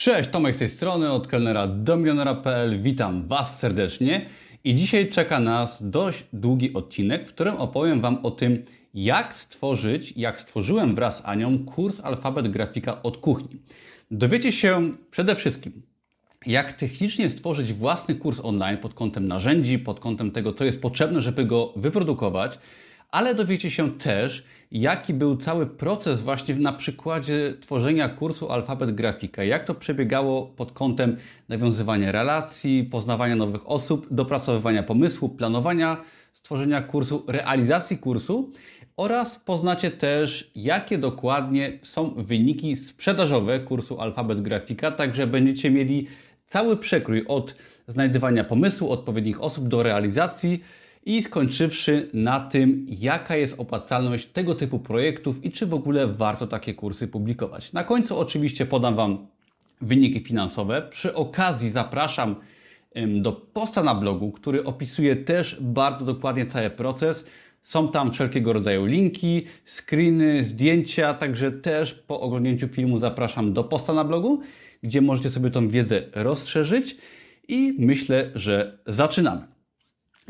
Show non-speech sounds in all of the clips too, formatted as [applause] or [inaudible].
Cześć, Tomek z tej strony, od kelnera do milionera.pl. Witam Was serdecznie i dzisiaj czeka nas dość długi odcinek, w którym opowiem Wam o tym, jak stworzyć, jak stworzyłem wraz z Anią kurs Alfabet Grafika od kuchni. Dowiecie się przede wszystkim, jak technicznie stworzyć własny kurs online pod kątem narzędzi, pod kątem tego, co jest potrzebne, żeby go wyprodukować, ale dowiecie się też, jaki był cały proces właśnie na przykładzie tworzenia kursu Alfabet Grafika, jak to przebiegało pod kątem nawiązywania relacji, poznawania nowych osób, dopracowywania pomysłu, planowania stworzenia kursu, realizacji kursu oraz poznacie też, jakie dokładnie są wyniki sprzedażowe kursu Alfabet Grafika, także będziecie mieli cały przekrój od znajdywania pomysłu, odpowiednich osób do realizacji, i skończywszy na tym, jaka jest opłacalność tego typu projektów i czy w ogóle warto takie kursy publikować. Na końcu oczywiście podam Wam wyniki finansowe. Przy okazji zapraszam do posta na blogu, który opisuje też bardzo dokładnie cały proces. Są tam wszelkiego rodzaju linki, screeny, zdjęcia, także też po oglądnięciu filmu zapraszam do posta na blogu, gdzie możecie sobie tą wiedzę rozszerzyć i myślę, że zaczynamy.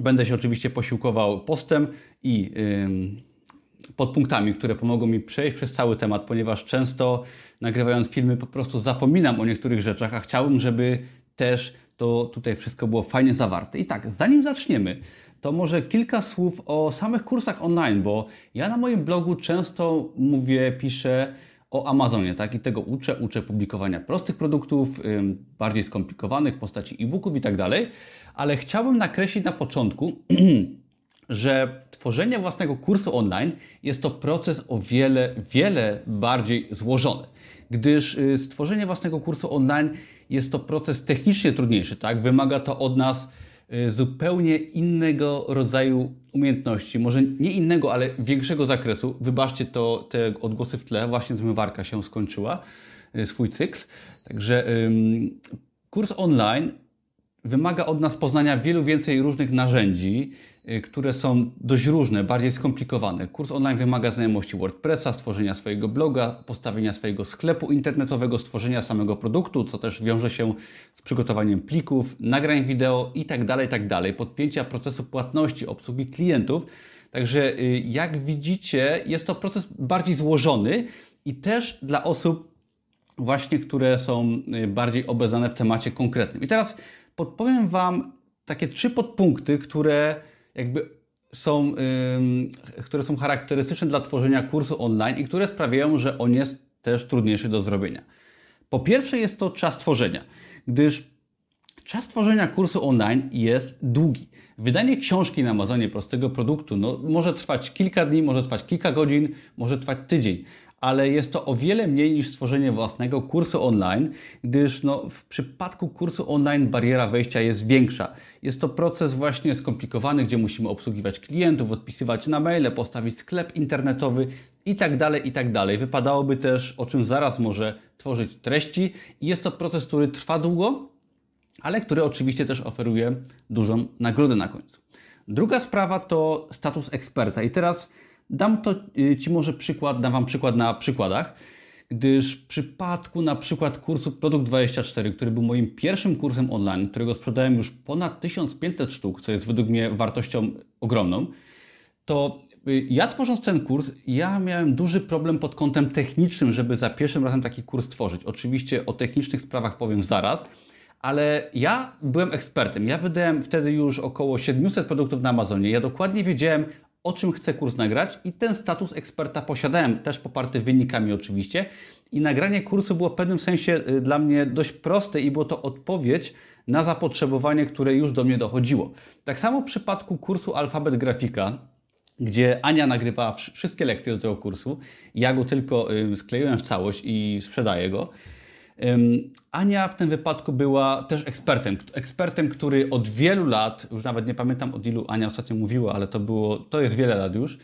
Będę się oczywiście posiłkował postem i yy, podpunktami, które pomogą mi przejść przez cały temat, ponieważ często nagrywając filmy po prostu zapominam o niektórych rzeczach, a chciałbym, żeby też to tutaj wszystko było fajnie zawarte. I tak, zanim zaczniemy, to może kilka słów o samych kursach online, bo ja na moim blogu często mówię, piszę o Amazonie, tak? I tego uczę, uczę publikowania prostych produktów, bardziej skomplikowanych w postaci e-booków i tak dalej ale chciałbym nakreślić na początku, [clears throat] że tworzenie własnego kursu online jest to proces o wiele, wiele bardziej złożony, gdyż y, stworzenie własnego kursu online jest to proces technicznie trudniejszy, tak? Wymaga to od nas y, zupełnie innego rodzaju umiejętności, może nie innego, ale większego zakresu. Wybaczcie to, te odgłosy w tle, właśnie zmywarka się skończyła, y, swój cykl. Także kurs online wymaga od nas poznania wielu więcej różnych narzędzi, y, które są dość różne, bardziej skomplikowane. Kurs online wymaga znajomości WordPressa, stworzenia swojego bloga, postawienia swojego sklepu internetowego, stworzenia samego produktu, co też wiąże się z przygotowaniem plików, nagrań wideo itd., tak itd., tak podpięcia procesu płatności, obsługi klientów. Także y, jak widzicie, jest to proces bardziej złożony i też dla osób właśnie, które są y, bardziej obeznane w temacie konkretnym. I teraz podpowiem Wam takie trzy podpunkty, które jakby są, yy, które są charakterystyczne dla tworzenia kursu online i które sprawiają, że on jest też trudniejszy do zrobienia. Po pierwsze jest to czas tworzenia, gdyż czas tworzenia kursu online jest długi. Wydanie książki na Amazonie prostego produktu no, może trwać kilka dni, może trwać kilka godzin, może trwać tydzień, ale jest to o wiele mniej niż stworzenie własnego kursu online, gdyż no, w przypadku kursu online bariera wejścia jest większa. Jest to proces właśnie skomplikowany, gdzie musimy obsługiwać klientów, odpisywać na maile, postawić sklep internetowy itd., tak itd. Tak Wypadałoby też, o czym zaraz może tworzyć treści jest to proces, który trwa długo, ale który oczywiście też oferuje dużą nagrodę na końcu. Druga sprawa to status eksperta. I teraz Dam to y, Ci może przykład, dam Wam przykład na przykładach, gdyż w przypadku na przykład kursu Produkt24, który był moim pierwszym kursem online, którego sprzedałem już ponad 1500 sztuk, co jest według mnie wartością ogromną, to y, ja tworząc ten kurs, ja miałem duży problem pod kątem technicznym, żeby za pierwszym razem taki kurs tworzyć. Oczywiście o technicznych sprawach powiem zaraz, ale ja byłem ekspertem. Ja wydałem wtedy już około 700 produktów na Amazonie. Ja dokładnie wiedziałem, o czym chcę kurs nagrać i ten status eksperta posiadałem, też poparty wynikami oczywiście. I nagranie kursu było w pewnym sensie y, dla mnie dość proste i było to odpowiedź na zapotrzebowanie, które już do mnie dochodziło. Tak samo w przypadku kursu Alfabet Grafika, gdzie Ania nagrywała wszystkie lekcje do tego kursu, ja go tylko skleiłem w całość i sprzedaję go. Ania w tym wypadku była też ekspertem. Ekspertem, który od wielu lat, już nawet nie pamiętam od ilu Ania ostatnio mówiła, ale to było, to jest wiele lat już,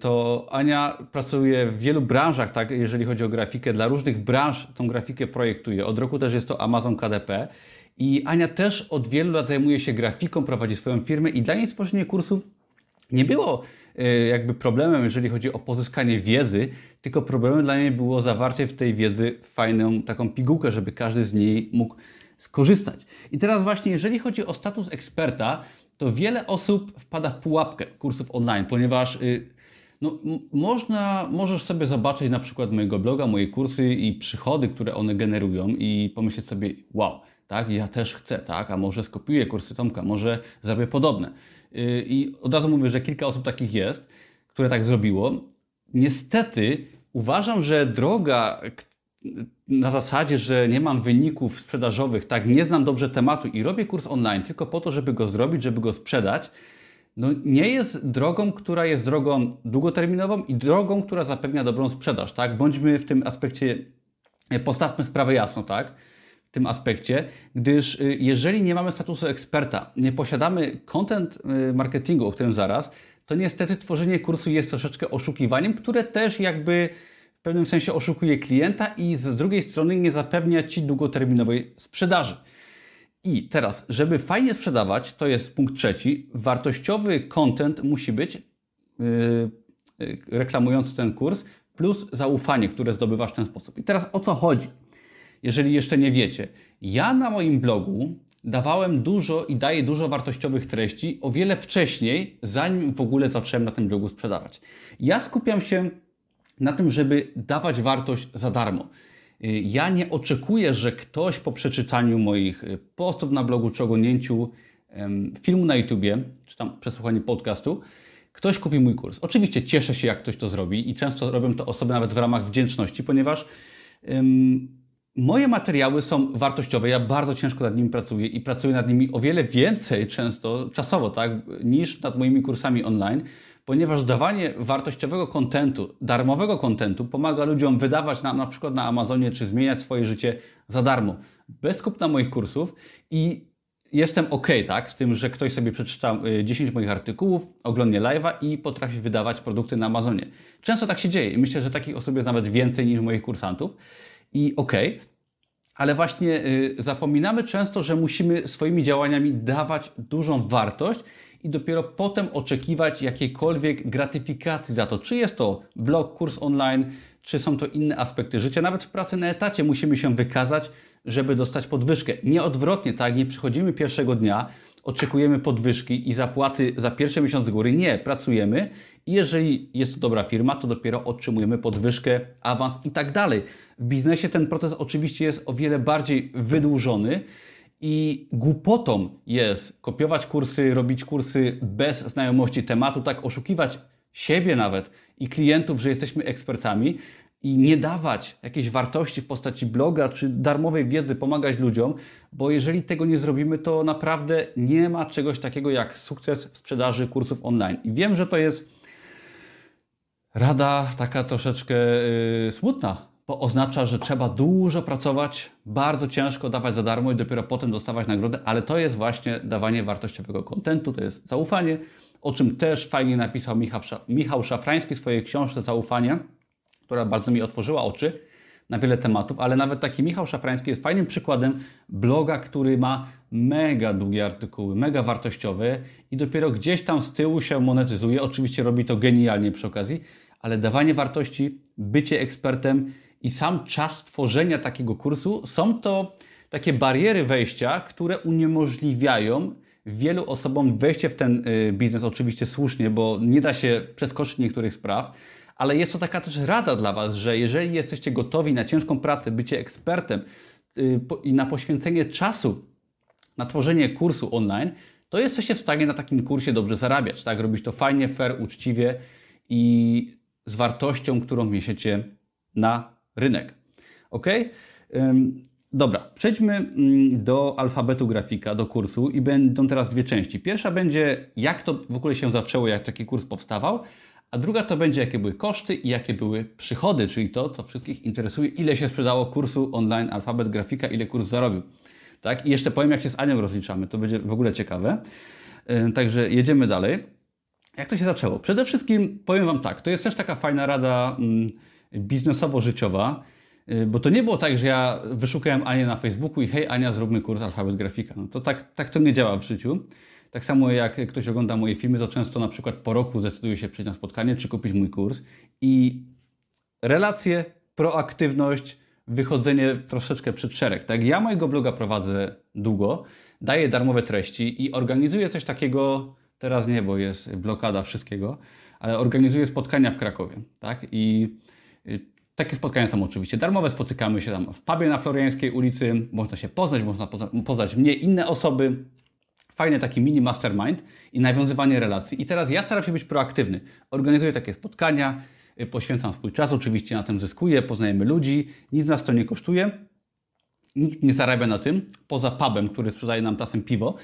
to Ania pracuje w wielu branżach, tak, jeżeli chodzi o grafikę. Dla różnych branż tą grafikę projektuje. Od roku też jest to Amazon KDP. I Ania też od wielu lat zajmuje się grafiką, prowadzi swoją firmę i dla niej stworzenie kursu nie było y, jakby problemem, jeżeli chodzi o pozyskanie wiedzy, tylko problemem dla niej było zawarcie w tej wiedzy fajną taką pigułkę, żeby każdy z niej mógł skorzystać. I teraz właśnie, jeżeli chodzi o status eksperta, to wiele osób wpada w pułapkę kursów online, ponieważ y, no, można, możesz sobie zobaczyć na przykład mojego bloga, moje kursy i przychody, które one generują i pomyśleć sobie, wow, tak, ja też chcę, tak, a może skopiuję kursy Tomka, może zrobię podobne. Y, I od razu mówię, że kilka osób takich jest, które tak zrobiło. Niestety uważam, że droga na zasadzie, że nie mam wyników sprzedażowych, tak, nie znam dobrze tematu i robię kurs online tylko po to, żeby go zrobić, żeby go sprzedać, no nie jest drogą, która jest drogą długoterminową i drogą, która zapewnia dobrą sprzedaż, tak? Bądźmy w tym aspekcie, e, postawmy sprawę jasno, tak? Tym aspekcie, gdyż y, jeżeli nie mamy statusu eksperta, nie posiadamy content y, marketingu, o którym zaraz, to niestety tworzenie kursu jest troszeczkę oszukiwaniem, które też jakby w pewnym sensie oszukuje klienta i z drugiej strony nie zapewnia Ci długoterminowej sprzedaży. I teraz, żeby fajnie sprzedawać, to jest punkt trzeci, wartościowy content musi być, yy, reklamując ten kurs, plus zaufanie, które zdobywasz w ten sposób. I teraz o co chodzi? Jeżeli jeszcze nie wiecie, ja na moim blogu dawałem dużo i daję dużo wartościowych treści o wiele wcześniej, zanim w ogóle zacząłem na tym blogu sprzedawać. Ja skupiam się na tym, żeby dawać wartość za darmo. Y, ja nie oczekuję, że ktoś po przeczytaniu moich y, postów na blogu czy oglądnięciu filmu na YouTubie, czy tam przesłuchaniu podcastu, ktoś kupi mój kurs. Oczywiście cieszę się, jak ktoś to zrobi i często robią to osoby nawet w ramach wdzięczności, ponieważ moje materiały są wartościowe. Ja bardzo ciężko nad nimi pracuję i pracuję nad nimi o wiele więcej często czasowo, tak, niż nad moimi kursami online ponieważ dawanie wartościowego kontentu, darmowego kontentu pomaga ludziom wydawać nam na przykład na Amazonie czy zmieniać swoje życie za darmo, bez kupna moich kursów i jestem ok, tak, z tym, że ktoś sobie przeczyta 10 y, moich artykułów, oglądnie live'a i potrafi wydawać produkty na Amazonie. Często tak się dzieje i myślę, że takich osób jest nawet więcej niż moich kursantów i ok, ale właśnie y, zapominamy często, że musimy swoimi działaniami dawać dużą wartość i dopiero potem oczekiwać jakiejkolwiek gratyfikacji za to. Czy jest to blog, kurs online, czy są to inne aspekty życia. Nawet w pracy na etacie musimy się wykazać, żeby dostać podwyżkę. Nie odwrotnie, tak? Nie przychodzimy pierwszego dnia, oczekujemy podwyżki i zapłaty za pierwszy miesiąc z góry. Nie, pracujemy jeżeli jest to dobra firma, to dopiero otrzymujemy podwyżkę, awans i tak dalej. W biznesie ten proces oczywiście jest o wiele bardziej wydłużony i głupotą jest kopiować kursy, robić kursy bez znajomości tematu, tak oszukiwać siebie nawet i klientów, że jesteśmy ekspertami i nie dawać jakiejś wartości w postaci bloga czy darmowej wiedzy, pomagać ludziom, bo jeżeli tego nie zrobimy, to naprawdę nie ma czegoś takiego jak sukces w sprzedaży kursów online. I wiem, że to jest rada taka troszeczkę yy, smutna, bo oznacza, że trzeba dużo pracować, bardzo ciężko dawać za darmo i dopiero potem dostawać nagrodę, ale to jest właśnie dawanie wartościowego kontentu, to jest zaufanie, o czym też fajnie napisał Michał, Michał Szafrański w swojej książce Zaufanie, która bardzo mi otworzyła oczy na wiele tematów, ale nawet taki Michał Szafrański jest fajnym przykładem bloga, który ma mega długie artykuły, mega wartościowe i dopiero gdzieś tam z tyłu się monetyzuje. Oczywiście robi to genialnie przy okazji, ale dawanie wartości, bycie ekspertem i sam czas tworzenia takiego kursu są to takie bariery wejścia, które uniemożliwiają wielu osobom wejście w ten y, biznes, oczywiście słusznie, bo nie da się przeskoczyć niektórych spraw, ale jest to taka też rada dla Was, że jeżeli jesteście gotowi na ciężką pracę, bycie ekspertem y, i na poświęcenie czasu na tworzenie kursu online, to jesteście w stanie na takim kursie dobrze zarabiać, tak? Robić to fajnie, fair, uczciwie i z wartością, którą niesiecie na rynek. Ok? Dobra, przejdźmy mm, do alfabetu grafika, do kursu i będą teraz dwie części. Pierwsza będzie, jak to w ogóle się zaczęło, jak taki kurs powstawał, a druga to będzie, jakie były koszty i jakie były przychody, czyli to, co wszystkich interesuje, ile się sprzedało kursu online alfabet grafika, ile kurs zarobił. Tak? I jeszcze powiem, jak się z Anią rozliczamy, to będzie w ogóle ciekawe. Także jedziemy dalej. Jak to się zaczęło? Przede wszystkim powiem Wam tak, to jest też taka fajna rada mm, biznesowo-życiowa, y, bo to nie było tak, że ja wyszukałem Anię na Facebooku i hej Ania, zróbmy kurs alfabet grafika. No to tak, tak to nie działa w życiu. Tak samo jak ktoś ogląda moje filmy, to często na przykład po roku zdecyduje się przyjść na spotkanie, czy kupić mój kurs. I relacje, proaktywność, wychodzenie troszeczkę przed szereg. Tak, ja mojego bloga prowadzę długo, daję darmowe treści i organizuję coś takiego, teraz nie, bo jest blokada wszystkiego, ale organizuję spotkania w Krakowie, tak? I y, takie spotkania są oczywiście darmowe, spotykamy się tam w pubie na Floriańskiej ulicy, można się poznać, można poznać mnie, inne osoby. Fajny taki mini mastermind i nawiązywanie relacji. I teraz ja staram się być proaktywny. Organizuję takie spotkania, y, poświęcam swój czas, oczywiście na tym zyskuję, poznajemy ludzi, nic nas to nie kosztuje. Nikt nie zarabia na tym, poza pubem, który sprzedaje nam czasem piwo.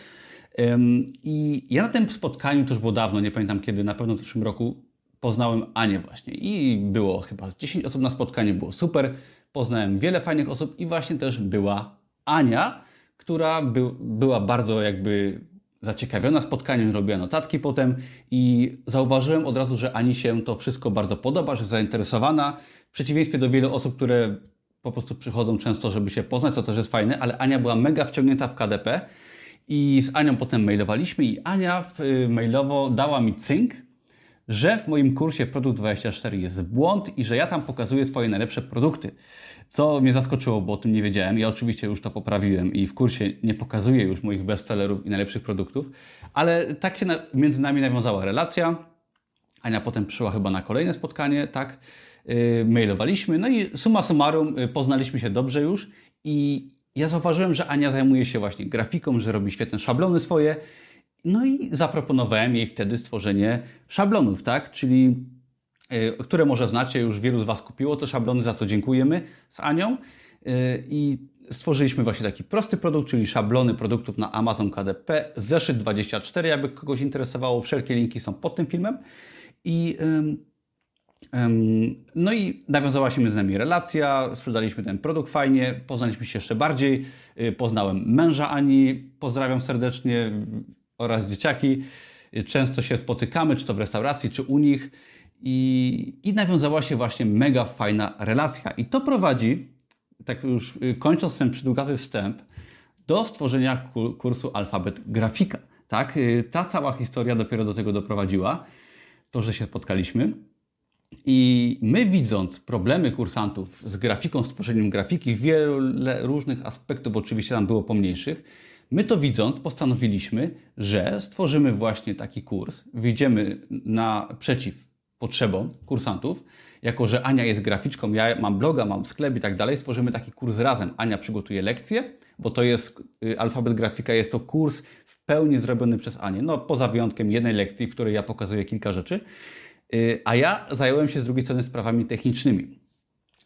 I ja na tym spotkaniu, to już było dawno, nie pamiętam kiedy, na pewno w zeszłym roku, poznałem Anię właśnie. I było chyba z 10 osób na spotkaniu, było super. Poznałem wiele fajnych osób i właśnie też była Ania, która by, była bardzo jakby zaciekawiona spotkaniem, robiła notatki potem i zauważyłem od razu, że Ani się to wszystko bardzo podoba, że jest zainteresowana. W przeciwieństwie do wielu osób, które po prostu przychodzą często, żeby się poznać, co też jest fajne, ale Ania była mega wciągnięta w KDP i z Anią potem mailowaliśmy i Ania y, mailowo dała mi cynk, że w moim kursie Produkt 24 jest błąd i że ja tam pokazuję swoje najlepsze produkty. Co mnie zaskoczyło, bo o tym nie wiedziałem. Ja oczywiście już to poprawiłem i w kursie nie pokazuję już moich bestsellerów i najlepszych produktów, ale tak się między nami nawiązała relacja. Ania potem przyszła chyba na kolejne spotkanie, tak? Yy, mailowaliśmy, no i summa summarum yy, poznaliśmy się dobrze już i ja zauważyłem, że Ania zajmuje się właśnie grafiką, że robi świetne szablony swoje. No i zaproponowałem jej wtedy stworzenie szablonów, tak? Czyli yy, które może znacie, już wielu z Was kupiło te szablony, za co dziękujemy z Anią. Yy, I stworzyliśmy właśnie taki prosty produkt, czyli szablony produktów na Amazon KDP, zeszyt 24, jakby kogoś interesowało. Wszelkie linki są pod tym filmem. I no i nawiązała się między nami relacja, sprzedaliśmy ten produkt fajnie, poznaliśmy się jeszcze bardziej, y, poznałem męża Ani, pozdrawiam serdecznie oraz dzieciaki. Często się spotykamy, czy to w restauracji, czy u nich i, i nawiązała się właśnie mega fajna relacja. I to prowadzi, tak już y, kończąc ten przydługawy wstęp, do stworzenia kursu Alfabet Grafika. Tak? Y, ta cała historia dopiero do tego doprowadziła, to, że się spotkaliśmy. I my widząc problemy kursantów z grafiką, stworzeniem grafiki, wiele różnych aspektów oczywiście tam było pomniejszych, my to widząc postanowiliśmy, że stworzymy właśnie taki kurs, wyjdziemy naprzeciw potrzebom kursantów, jako że Ania jest graficzką, ja mam bloga, mam sklep i tak dalej, stworzymy taki kurs razem. Ania przygotuje lekcje, bo to jest, y, alfabet grafika jest to kurs w pełni zrobiony przez Anię, no poza wyjątkiem jednej lekcji, w której ja pokazuję kilka rzeczy. Y, a ja zająłem się z drugiej strony sprawami technicznymi.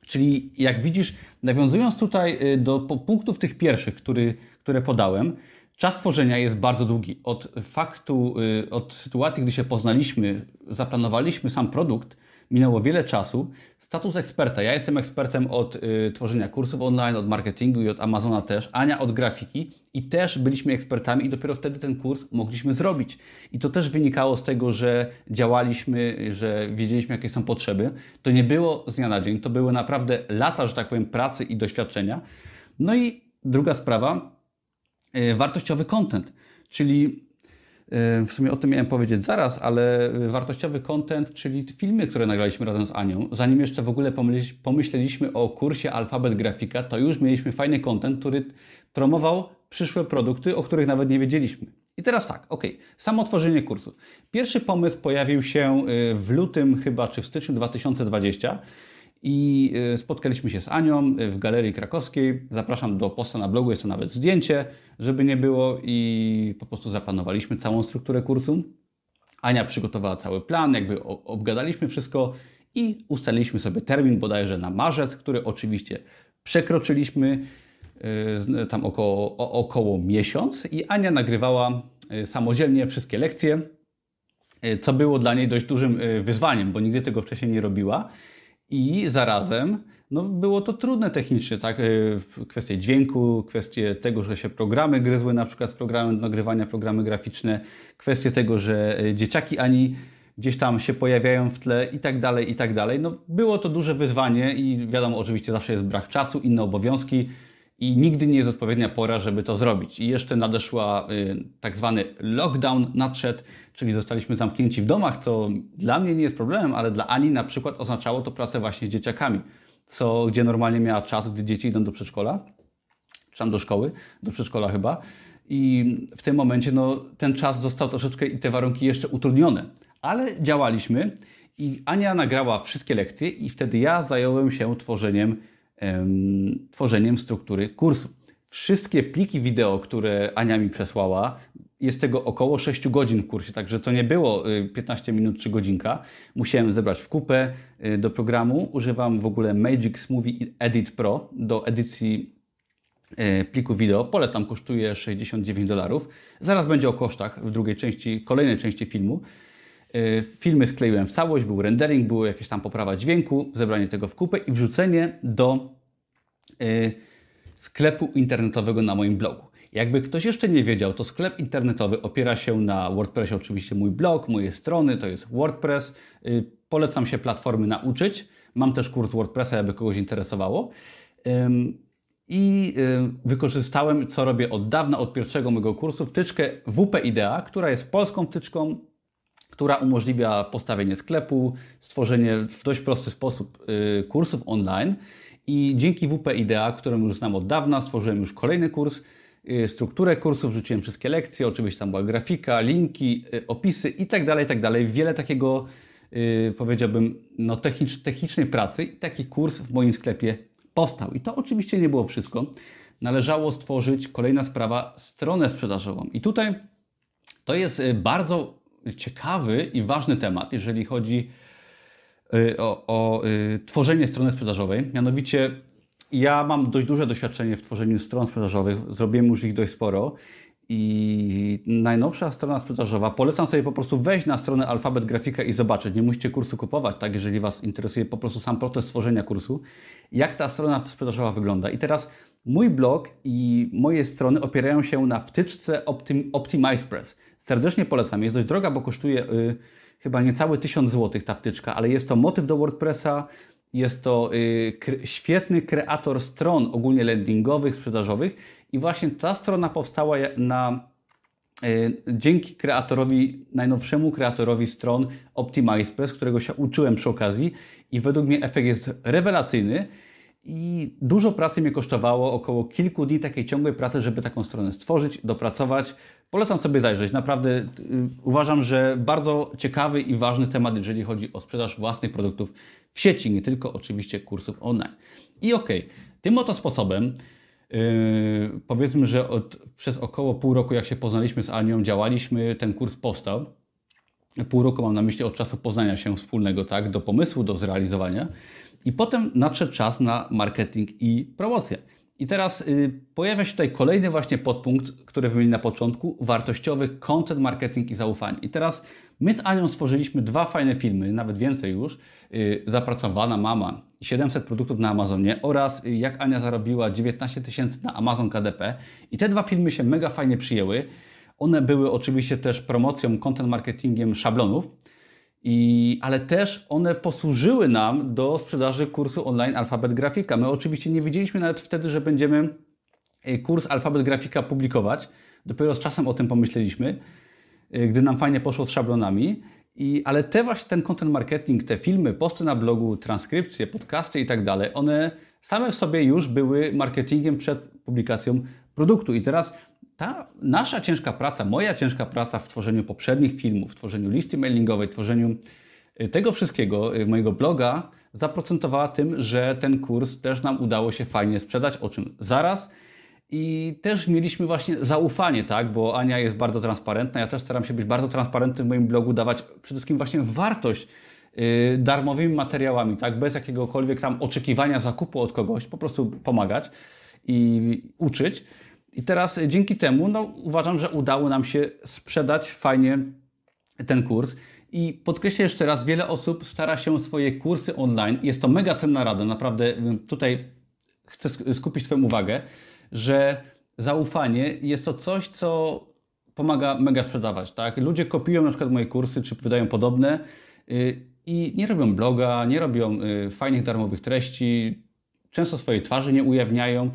Czyli jak widzisz, nawiązując tutaj y, do punktów tych pierwszych, który, które podałem, czas tworzenia jest bardzo długi. Od faktu, y, od sytuacji, gdy się poznaliśmy, zaplanowaliśmy sam produkt, minęło wiele czasu. Status eksperta. Ja jestem ekspertem od y, tworzenia kursów online, od marketingu i od Amazona też. Ania od grafiki i też byliśmy ekspertami i dopiero wtedy ten kurs mogliśmy zrobić. I to też wynikało z tego, że działaliśmy, że wiedzieliśmy, jakie są potrzeby. To nie było z dnia na dzień, to były naprawdę lata, że tak powiem, pracy i doświadczenia. No i druga sprawa, y, wartościowy content, czyli w sumie o tym miałem powiedzieć zaraz, ale wartościowy content, czyli filmy, które nagraliśmy razem z Anią, zanim jeszcze w ogóle pomyśleliśmy o kursie Alfabet Grafika, to już mieliśmy fajny content, który promował przyszłe produkty, o których nawet nie wiedzieliśmy. I teraz tak, ok, samo tworzenie kursu. Pierwszy pomysł pojawił się y, w lutym chyba, czy w styczniu 2020 i y, spotkaliśmy się z Anią w Galerii Krakowskiej. Zapraszam do posta na blogu, jest to nawet zdjęcie, żeby nie było i po prostu zaplanowaliśmy całą strukturę kursu. Ania przygotowała cały plan, jakby obgadaliśmy wszystko i ustaliliśmy sobie termin bodajże na marzec, który oczywiście przekroczyliśmy y, tam około, około miesiąc i Ania nagrywała y, samodzielnie wszystkie lekcje, co było dla niej dość dużym wyzwaniem, bo nigdy tego wcześniej nie robiła. I zarazem no, było to trudne technicznie, tak? E, kwestie dźwięku, kwestie tego, że się programy gryzły, na przykład z programem nagrywania, programy graficzne, kwestie tego, że e, dzieciaki ani gdzieś tam się pojawiają w tle i tak dalej, i tak dalej. No, było to duże wyzwanie i wiadomo, oczywiście zawsze jest brak czasu, inne obowiązki i nigdy nie jest odpowiednia pora, żeby to zrobić. I jeszcze nadeszła y, tak zwany lockdown nadszedł, czyli zostaliśmy zamknięci w domach, co dla mnie nie jest problemem, ale dla Ani na przykład oznaczało to pracę właśnie z dzieciakami, co, gdzie normalnie miała czas, gdy dzieci idą do przedszkola, czy tam do szkoły, do przedszkola chyba. I w tym momencie no, ten czas został troszeczkę i te warunki jeszcze utrudnione. Ale działaliśmy i Ania nagrała wszystkie lekcje i wtedy ja zająłem się tworzeniem tworzeniem struktury kursu. Wszystkie pliki wideo, które Ania mi przesłała, jest tego około 6 godzin w kursie, także to nie było 15 y, minut czy godzinka. Musiałem zebrać w kupę y, do programu. Używam w ogóle Magic Smoothie Edit Pro do edycji y, pliku wideo. Polecam, kosztuje 69 dolarów. Zaraz będzie o kosztach w drugiej części, kolejnej części filmu. Filmy skleiłem w całość, był rendering, była jakaś tam poprawa dźwięku, zebranie tego w kupę i wrzucenie do sklepu internetowego na moim blogu. Jakby ktoś jeszcze nie wiedział, to sklep internetowy opiera się na WordPressie, oczywiście mój blog, moje strony, to jest WordPress. Y, polecam się platformy nauczyć. Mam też kurs WordPressa, jakby kogoś interesowało. I y, wykorzystałem, co robię od dawna, od pierwszego mojego kursu, wtyczkę WP Idea, która jest polską wtyczką, która umożliwia postawienie sklepu, stworzenie w dość prosty sposób kursów online. I dzięki WP Idea, którą już znam od dawna, stworzyłem już kolejny kurs, y, strukturę kursów, wrzuciłem wszystkie lekcje, oczywiście tam była grafika, linki, y, opisy i tak dalej, tak. Wiele takiego, y, powiedziałbym, no, technicz, technicznej pracy i taki kurs w moim sklepie powstał. I to oczywiście nie było wszystko. Należało stworzyć, kolejna sprawa, stronę sprzedażową. I tutaj to jest bardzo ciekawy i ważny temat, jeżeli chodzi o Y, o, y, tworzenie strony sprzedażowej. Mianowicie ja mam dość duże doświadczenie w tworzeniu stron sprzedażowych, zrobiłem już ich dość sporo. I najnowsza strona sprzedażowa, polecam sobie po prostu wejść na stronę Alfabet Grafika i zobaczyć. Nie musicie kursu kupować, tak, jeżeli Was interesuje po prostu sam proces tworzenia kursu, jak ta strona sprzedażowa wygląda. I teraz mój blog i moje strony opierają się na wtyczce Optim OptimizePress. Serdecznie polecam. Jest dość droga, bo kosztuje. Yy, chyba niecały 1000 zł ta wtyczka, ale jest to motyw do WordPressa, jest to y, świetny kreator stron ogólnie landingowych, sprzedażowych i właśnie ta strona powstała na y, dzięki kreatorowi, najnowszemu kreatorowi stron OptimizePress, którego się uczyłem przy okazji i według mnie efekt jest rewelacyjny. I dużo pracy mnie kosztowało, około kilku dni takiej ciągłej pracy, żeby taką stronę stworzyć, dopracować. Polecam sobie zajrzeć. Naprawdę y, uważam, że bardzo ciekawy i ważny temat, jeżeli chodzi o sprzedaż własnych produktów w sieci, nie tylko oczywiście kursów online. I okej, okay, tym oto sposobem, yy, powiedzmy, że od, przez około pół roku, jak się poznaliśmy z Anią, działaliśmy, ten kurs powstał. Pół roku mam na myśli od czasu poznania się wspólnego, tak, do pomysłu, do zrealizowania. I potem nadszedł czas na marketing i promocję. I teraz y, pojawia się tutaj kolejny właśnie podpunkt, który wymieniłem na początku, wartościowy content marketing i zaufanie. I teraz my z Anią stworzyliśmy dwa fajne filmy, nawet więcej już, y, Zapracowana mama, 700 produktów na Amazonie oraz y, jak Ania zarobiła 19 tysięcy na Amazon KDP. I te dwa filmy się mega fajnie przyjęły. One były oczywiście też promocją, content marketingiem szablonów, i, ale też one posłużyły nam do sprzedaży kursu online Alfabet Grafika. My oczywiście nie wiedzieliśmy nawet wtedy, że będziemy e, kurs Alfabet Grafika publikować. Dopiero z czasem o tym pomyśleliśmy, e, gdy nam fajnie poszło z szablonami. I, ale te właśnie ten content marketing, te filmy, posty na blogu, transkrypcje, podcasty i tak dalej, one same w sobie już były marketingiem przed publikacją produktu. I teraz ta nasza ciężka praca, moja ciężka praca w tworzeniu poprzednich filmów, w tworzeniu listy mailingowej, tworzeniu y, tego wszystkiego, y, mojego bloga, zaprocentowała tym, że ten kurs też nam udało się fajnie sprzedać, o czym zaraz. I też mieliśmy właśnie zaufanie, tak, bo Ania jest bardzo transparentna, ja też staram się być bardzo transparentny w moim blogu, dawać przede wszystkim właśnie wartość yy, darmowymi materiałami, tak, bez jakiegokolwiek tam oczekiwania zakupu od kogoś, po prostu pomagać i uczyć. I teraz dzięki temu no, uważam, że udało nam się sprzedać fajnie ten kurs. I podkreślę jeszcze raz, wiele osób stara się swoje kursy online. Jest to mega cenna rada. Naprawdę tutaj chcę skupić Twoją uwagę, że zaufanie jest to coś, co pomaga mega sprzedawać. Tak? Ludzie kopiują na przykład moje kursy, czy wydają podobne y, i nie robią bloga, nie robią y, fajnych darmowych treści, często swojej twarzy nie ujawniają.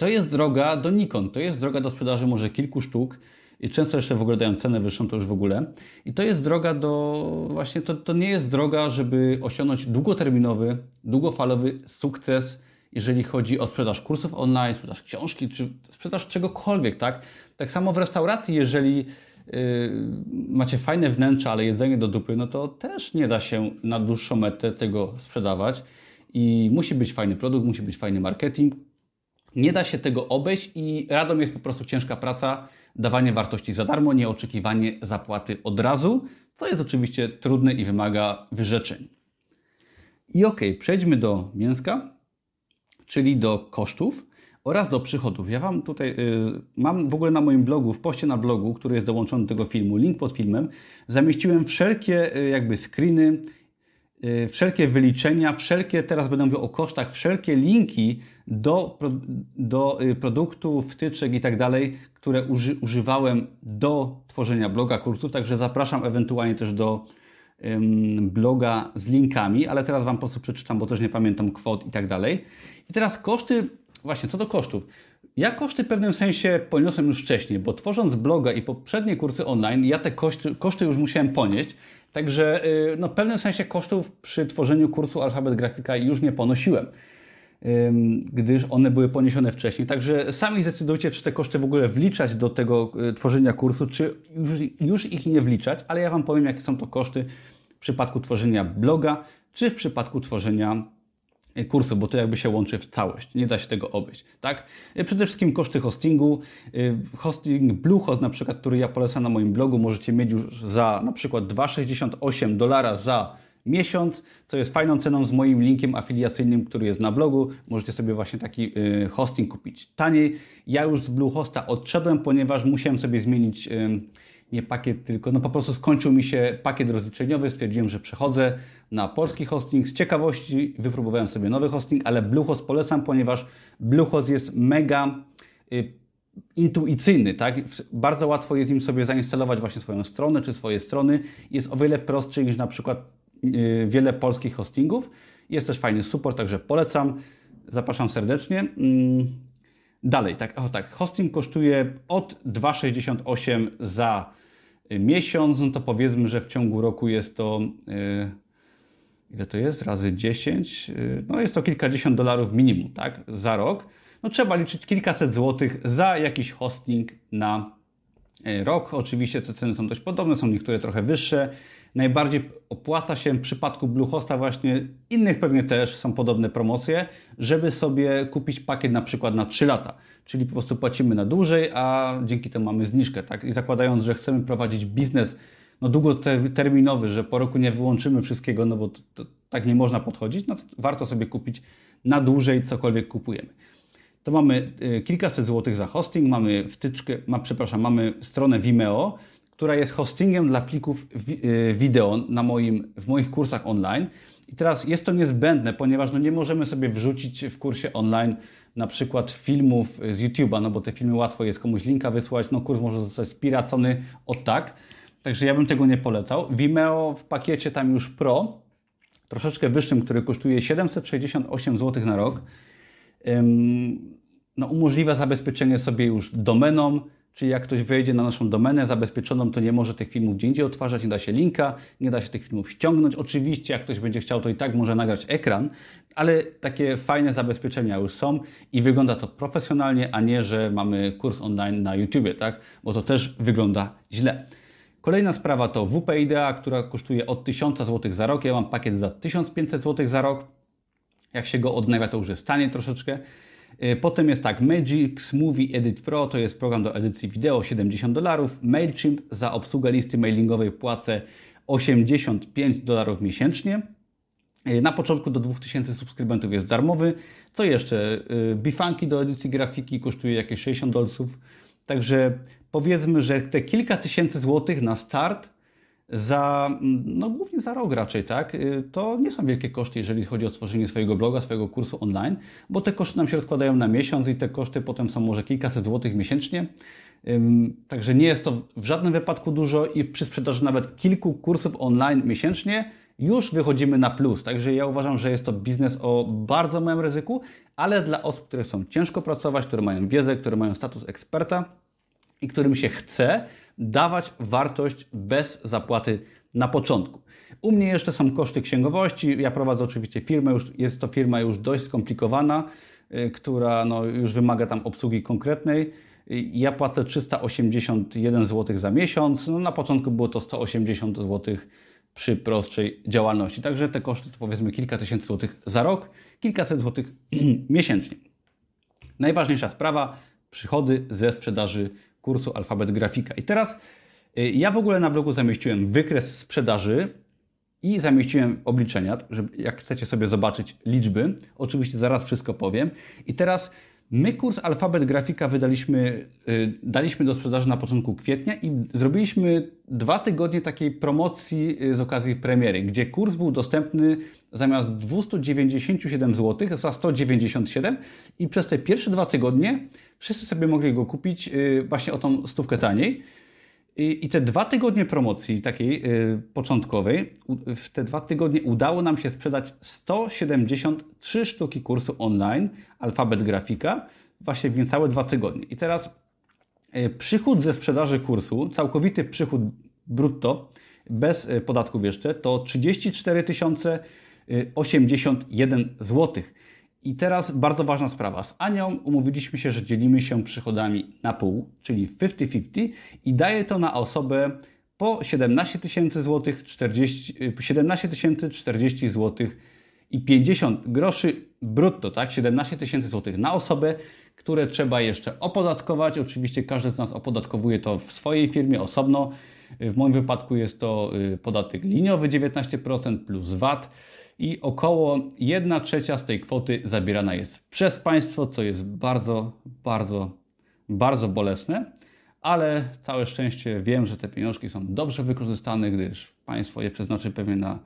To jest droga donikąd. To jest droga do sprzedaży może kilku sztuk. I często jeszcze w ogóle dają cenę wyższą, to już w ogóle. I to jest droga do, właśnie to, to nie jest droga, żeby osiągnąć długoterminowy, długofalowy sukces, jeżeli chodzi o sprzedaż kursów online, sprzedaż książki, czy sprzedaż czegokolwiek, tak? Tak samo w restauracji, jeżeli yy, macie fajne wnętrze, ale jedzenie do dupy, no to też nie da się na dłuższą metę tego sprzedawać. I musi być fajny produkt, musi być fajny marketing. Nie da się tego obejść i radą jest po prostu ciężka praca, dawanie wartości za darmo, nieoczekiwanie zapłaty od razu, co jest oczywiście trudne i wymaga wyrzeczeń. I ok, przejdźmy do mięska, czyli do kosztów oraz do przychodów. Ja Wam tutaj y, mam w ogóle na moim blogu, w poście na blogu, który jest dołączony do tego filmu, link pod filmem, zamieściłem wszelkie y, jakby screeny, wszelkie wyliczenia, wszelkie, teraz będę mówił o kosztach, wszelkie linki do, do produktów, wtyczek i tak dalej, które uży, używałem do tworzenia bloga kursów, także zapraszam ewentualnie też do ym, bloga z linkami, ale teraz Wam po prostu przeczytam, bo też nie pamiętam kwot i tak dalej. I teraz koszty, właśnie co do kosztów. Ja koszty w pewnym sensie poniosłem już wcześniej, bo tworząc bloga i poprzednie kursy online, ja te koszty, koszty już musiałem ponieść, Także y, no, w pewnym sensie kosztów przy tworzeniu kursu Alfabet Grafika już nie ponosiłem gdyż one były poniesione wcześniej. Także sami zdecydujcie, czy te koszty w ogóle wliczać do tego e, tworzenia kursu, czy już, już ich nie wliczać, ale ja Wam powiem, jakie są to koszty w przypadku tworzenia bloga, czy w przypadku tworzenia kursu, bo to jakby się łączy w całość. Nie da się tego obejść, tak? E, przede wszystkim koszty hostingu. Hosting Bluehost na przykład, który ja polecam na moim blogu, możecie mieć już za na przykład 2,68 dolara za miesiąc, co jest fajną ceną z moim linkiem afiliacyjnym, który jest na blogu. Możecie sobie właśnie taki y, hosting kupić taniej. Ja już z Bluehosta odszedłem, ponieważ musiałem sobie zmienić y, nie pakiet, tylko no po prostu skończył mi się pakiet rozliczeniowy. Stwierdziłem, że przechodzę na polski hosting. Z ciekawości wypróbowałem sobie nowy hosting, ale Bluehost polecam, ponieważ Bluehost jest mega y, intuicyjny, tak? Bardzo łatwo jest im sobie zainstalować właśnie swoją stronę czy swoje strony. Jest o wiele prostszy niż na przykład Y, wiele polskich hostingów. Jest też fajny support, także polecam. Zapraszam serdecznie. Mm, dalej, tak, o tak, hosting kosztuje od 2,68 za miesiąc, no to powiedzmy, że w ciągu roku jest to yy, ile to jest? Razy 10, yy, no jest to kilkadziesiąt dolarów minimum, tak, za rok. No trzeba liczyć kilkaset złotych za jakiś hosting na y, rok. Oczywiście te ceny są dość podobne, są niektóre trochę wyższe, najbardziej opłaca się w przypadku Bluehosta właśnie, innych pewnie też są podobne promocje, żeby sobie kupić pakiet na przykład na 3 lata. Czyli po prostu płacimy na dłużej, a dzięki temu mamy zniżkę. Tak? I zakładając, że chcemy prowadzić biznes no, długoterminowy, że po roku nie wyłączymy wszystkiego, no bo to, to, tak nie można podchodzić, no to warto sobie kupić na dłużej cokolwiek kupujemy. To mamy y, kilkaset złotych za hosting, mamy wtyczkę, ma, przepraszam, mamy stronę Vimeo, która jest hostingiem dla plików y, wideo na moim, w moich kursach online. I teraz jest to niezbędne, ponieważ no nie możemy sobie wrzucić w kursie online na przykład filmów z YouTube'a, no bo te filmy łatwo jest komuś linka wysłać, no kurs może zostać spiracony od tak. Także ja bym tego nie polecał. Vimeo w pakiecie tam już Pro, troszeczkę wyższym, który kosztuje 768 zł na rok, no umożliwia zabezpieczenie sobie już domeną, Czyli jak ktoś wejdzie na naszą domenę zabezpieczoną, to nie może tych filmów gdzie indziej odtwarzać, nie da się linka, nie da się tych filmów ściągnąć. Oczywiście, jak ktoś będzie chciał, to i tak może nagrać ekran, ale takie fajne zabezpieczenia już są i wygląda to profesjonalnie, a nie, że mamy kurs online na YouTube, tak? Bo to też wygląda źle. Kolejna sprawa to WP Idea, która kosztuje od 1000 zł za rok. Ja mam pakiet za 1500 zł za rok. Jak się go odnawia, to już jest taniej troszeczkę. E, potem jest tak, Magic Movie Edit Pro to jest program do edycji wideo 70 dolarów. MailChimp za obsługę listy mailingowej płacę 85 dolarów miesięcznie. E, na początku do 2000 subskrybentów jest darmowy. Co jeszcze? E, Bifanki do edycji grafiki kosztuje jakieś 60 dolców. Także powiedzmy, że te kilka tysięcy złotych na start za, no głównie za rok raczej, tak, y, to nie są wielkie koszty, jeżeli chodzi o stworzenie swojego bloga, swojego kursu online, bo te koszty nam się rozkładają na miesiąc i te koszty potem są może kilkaset złotych miesięcznie. Także nie jest to w żadnym wypadku dużo i przy sprzedaży nawet kilku kursów online miesięcznie już wychodzimy na plus. Także ja uważam, że jest to biznes o bardzo małym ryzyku, ale dla osób, które chcą ciężko pracować, które mają wiedzę, które mają status eksperta i którym się chce dawać wartość bez zapłaty na początku. U mnie jeszcze są koszty księgowości. Ja prowadzę oczywiście firmę, już, jest to firma już dość skomplikowana, y, która no, już wymaga tam obsługi konkretnej. Ja płacę 381 zł za miesiąc. No, na początku było to 180 zł przy prostszej działalności. Także te koszty to powiedzmy kilka tysięcy złotych za rok, kilkaset złotych [clears throat] miesięcznie. Najważniejsza sprawa, przychody ze sprzedaży kursu Alfabet Grafika. I teraz y, ja w ogóle na blogu zamieściłem wykres sprzedaży i zamieściłem obliczenia, żeby jak chcecie sobie zobaczyć liczby. Oczywiście zaraz wszystko powiem. I teraz My kurs Alfabet Grafika wydaliśmy, yy, daliśmy do sprzedaży na początku kwietnia i zrobiliśmy dwa tygodnie takiej promocji yy, z okazji premiery, gdzie kurs był dostępny zamiast 297 zł za 197 i przez te pierwsze dwa tygodnie wszyscy sobie mogli go kupić yy, właśnie o tą stówkę taniej. I, te dwa tygodnie promocji takiej yy, początkowej, w te dwa tygodnie udało nam się sprzedać 173 sztuki kursu online Alfabet Grafika właśnie w niecałe dwa tygodnie. I teraz yy, przychód ze sprzedaży kursu, całkowity przychód brutto, bez yy, podatków jeszcze, to 34 081 złotych. I teraz bardzo ważna sprawa. Z Anią umówiliśmy się, że dzielimy się przychodami na pół, czyli 50-50 i daje to na osobę po 17 tysięcy złotych, 40, 17 tysięcy 40 złotych i 50 groszy brutto, tak? 17 tysięcy złotych na osobę, które trzeba jeszcze opodatkować. Oczywiście każdy z nas opodatkowuje to w swojej firmie osobno. W moim wypadku jest to y, podatek liniowy 19% plus VAT i około 1 trzecia z tej kwoty zabierana jest przez państwo, co jest bardzo, bardzo, bardzo bolesne, ale całe szczęście wiem, że te pieniążki są dobrze wykorzystane, gdyż państwo je przeznaczy pewnie na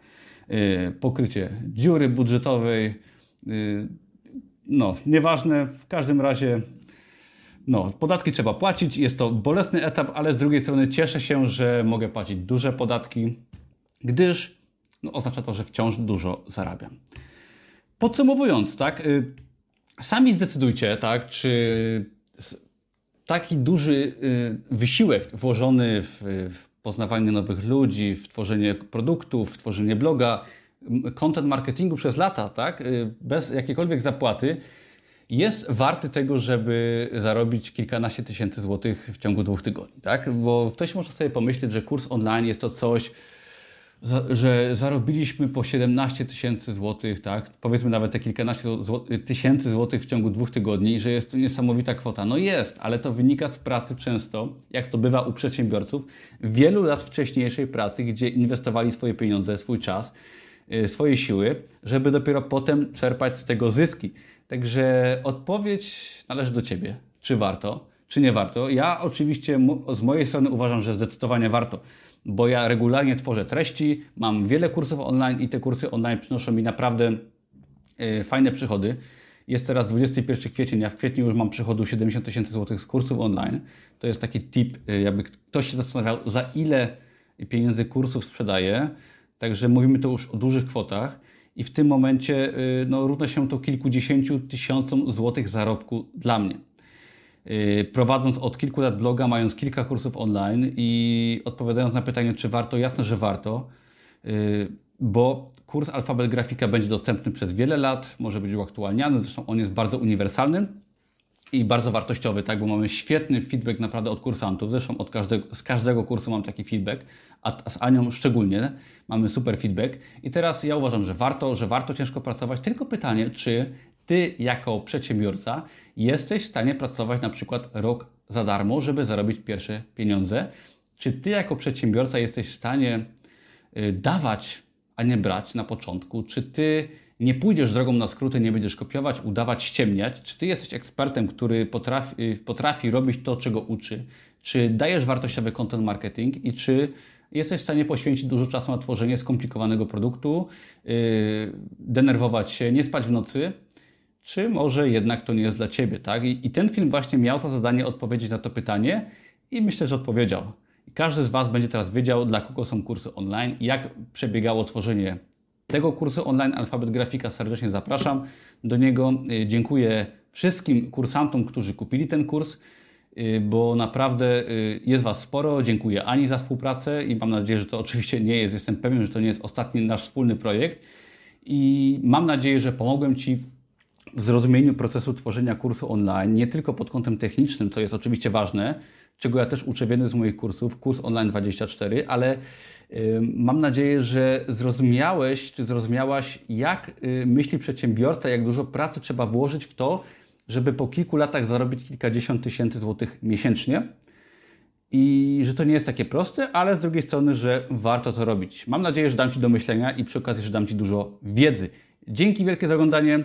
y, pokrycie dziury budżetowej. Y, no, nieważne, w każdym razie no, podatki trzeba płacić, jest to bolesny etap, ale z drugiej strony cieszę się, że mogę płacić duże podatki, gdyż no, oznacza to, że wciąż dużo zarabiam. Podsumowując, tak, y, sami zdecydujcie, tak, czy taki duży y, wysiłek włożony w, w poznawanie nowych ludzi, w tworzenie produktów, w tworzenie bloga, content marketingu przez lata, tak, y, bez jakiejkolwiek zapłaty, jest warty tego, żeby zarobić kilkanaście tysięcy złotych w ciągu dwóch tygodni, tak? Bo ktoś może sobie pomyśleć, że kurs online jest to coś, że zarobiliśmy po 17 tysięcy złotych, tak? powiedzmy nawet te kilkanaście tysięcy złotych w ciągu dwóch tygodni, że jest to niesamowita kwota. No jest, ale to wynika z pracy często, jak to bywa u przedsiębiorców, wielu lat wcześniejszej pracy, gdzie inwestowali swoje pieniądze, swój czas, y, swoje siły, żeby dopiero potem czerpać z tego zyski. Także odpowiedź należy do Ciebie. Czy warto, czy nie warto? Ja oczywiście z mojej strony uważam, że zdecydowanie warto bo ja regularnie tworzę treści, mam wiele kursów online i te kursy online przynoszą mi naprawdę yy, fajne przychody. Jest teraz 21 kwiecień, ja w kwietniu już mam przychodu 70 tysięcy złotych z kursów online. To jest taki tip, yy, jakby ktoś się zastanawiał, za ile pieniędzy kursów sprzedaję. Także mówimy tu już o dużych kwotach i w tym momencie yy, no, równa się to kilkudziesięciu tysiącom złotych zarobku dla mnie. Y, prowadząc od kilku lat bloga, mając kilka kursów online i odpowiadając na pytanie, czy warto, jasne, że warto, y, bo kurs Alfabet Grafika będzie dostępny przez wiele lat, może być uaktualniany, zresztą on jest bardzo uniwersalny i bardzo wartościowy, tak, bo mamy świetny feedback naprawdę od kursantów, zresztą od każdego, z każdego kursu mam taki feedback, a z Anią szczególnie mamy super feedback. I teraz ja uważam, że warto, że warto ciężko pracować, tylko pytanie, czy ty jako przedsiębiorca jesteś w stanie pracować na przykład rok za darmo, żeby zarobić pierwsze pieniądze? Czy ty jako przedsiębiorca jesteś w stanie y, dawać, a nie brać na początku? Czy ty nie pójdziesz drogą na skróty, nie będziesz kopiować, udawać, ściemniać? Czy ty jesteś ekspertem, który potrafi, y, potrafi robić to, czego uczy? Czy dajesz wartościowy content marketing i czy jesteś w stanie poświęcić dużo czasu na tworzenie skomplikowanego produktu, yy, denerwować się, nie spać w nocy, czy może jednak to nie jest dla Ciebie, tak? I, I, ten film właśnie miał za zadanie odpowiedzieć na to pytanie i myślę, że odpowiedział. I każdy z Was będzie teraz wiedział, dla kogo są kursy online, jak przebiegało tworzenie tego kursu online Alfabet Grafika serdecznie zapraszam do niego. Y, dziękuję wszystkim kursantom, którzy kupili ten kurs, y, bo naprawdę y, jest Was sporo. Dziękuję Ani za współpracę i mam nadzieję, że to oczywiście nie jest, jestem pewien, że to nie jest ostatni nasz wspólny projekt. I mam nadzieję, że pomogłem Ci zrozumieniu procesu tworzenia kursu online, nie tylko pod kątem technicznym, co jest oczywiście ważne, czego ja też uczę w jednym z moich kursów, kurs online 24, ale Mam nadzieję, że zrozumiałeś, czy zrozumiałaś, jak y, myśli przedsiębiorca, jak dużo pracy trzeba włożyć w to, żeby po kilku latach zarobić kilkadziesiąt tysięcy złotych miesięcznie. I że to nie jest takie proste, ale z drugiej strony, że warto to robić. Mam nadzieję, że dam Ci do myślenia i przy okazji, że dam Ci dużo wiedzy. Dzięki wielkie za oglądanie.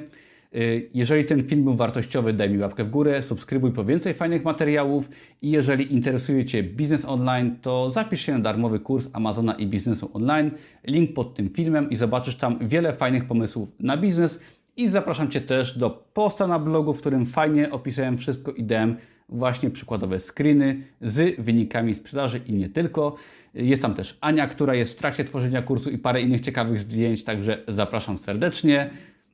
Y, jeżeli ten film był wartościowy, daj mi łapkę w górę, subskrybuj po więcej fajnych materiałów i jeżeli interesuje Cię biznes online, to zapisz się na darmowy kurs Amazona i biznesu online. Link pod tym filmem i zobaczysz tam wiele fajnych pomysłów na biznes. I zapraszam Cię też do posta na blogu, w którym fajnie opisałem wszystko i dałem właśnie przykładowe screeny z wynikami sprzedaży i nie tylko. Jest tam też Ania, która jest w trakcie tworzenia kursu i parę innych ciekawych zdjęć, także zapraszam serdecznie.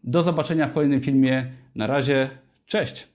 Do zobaczenia w kolejnym filmie. Na razie, cześć!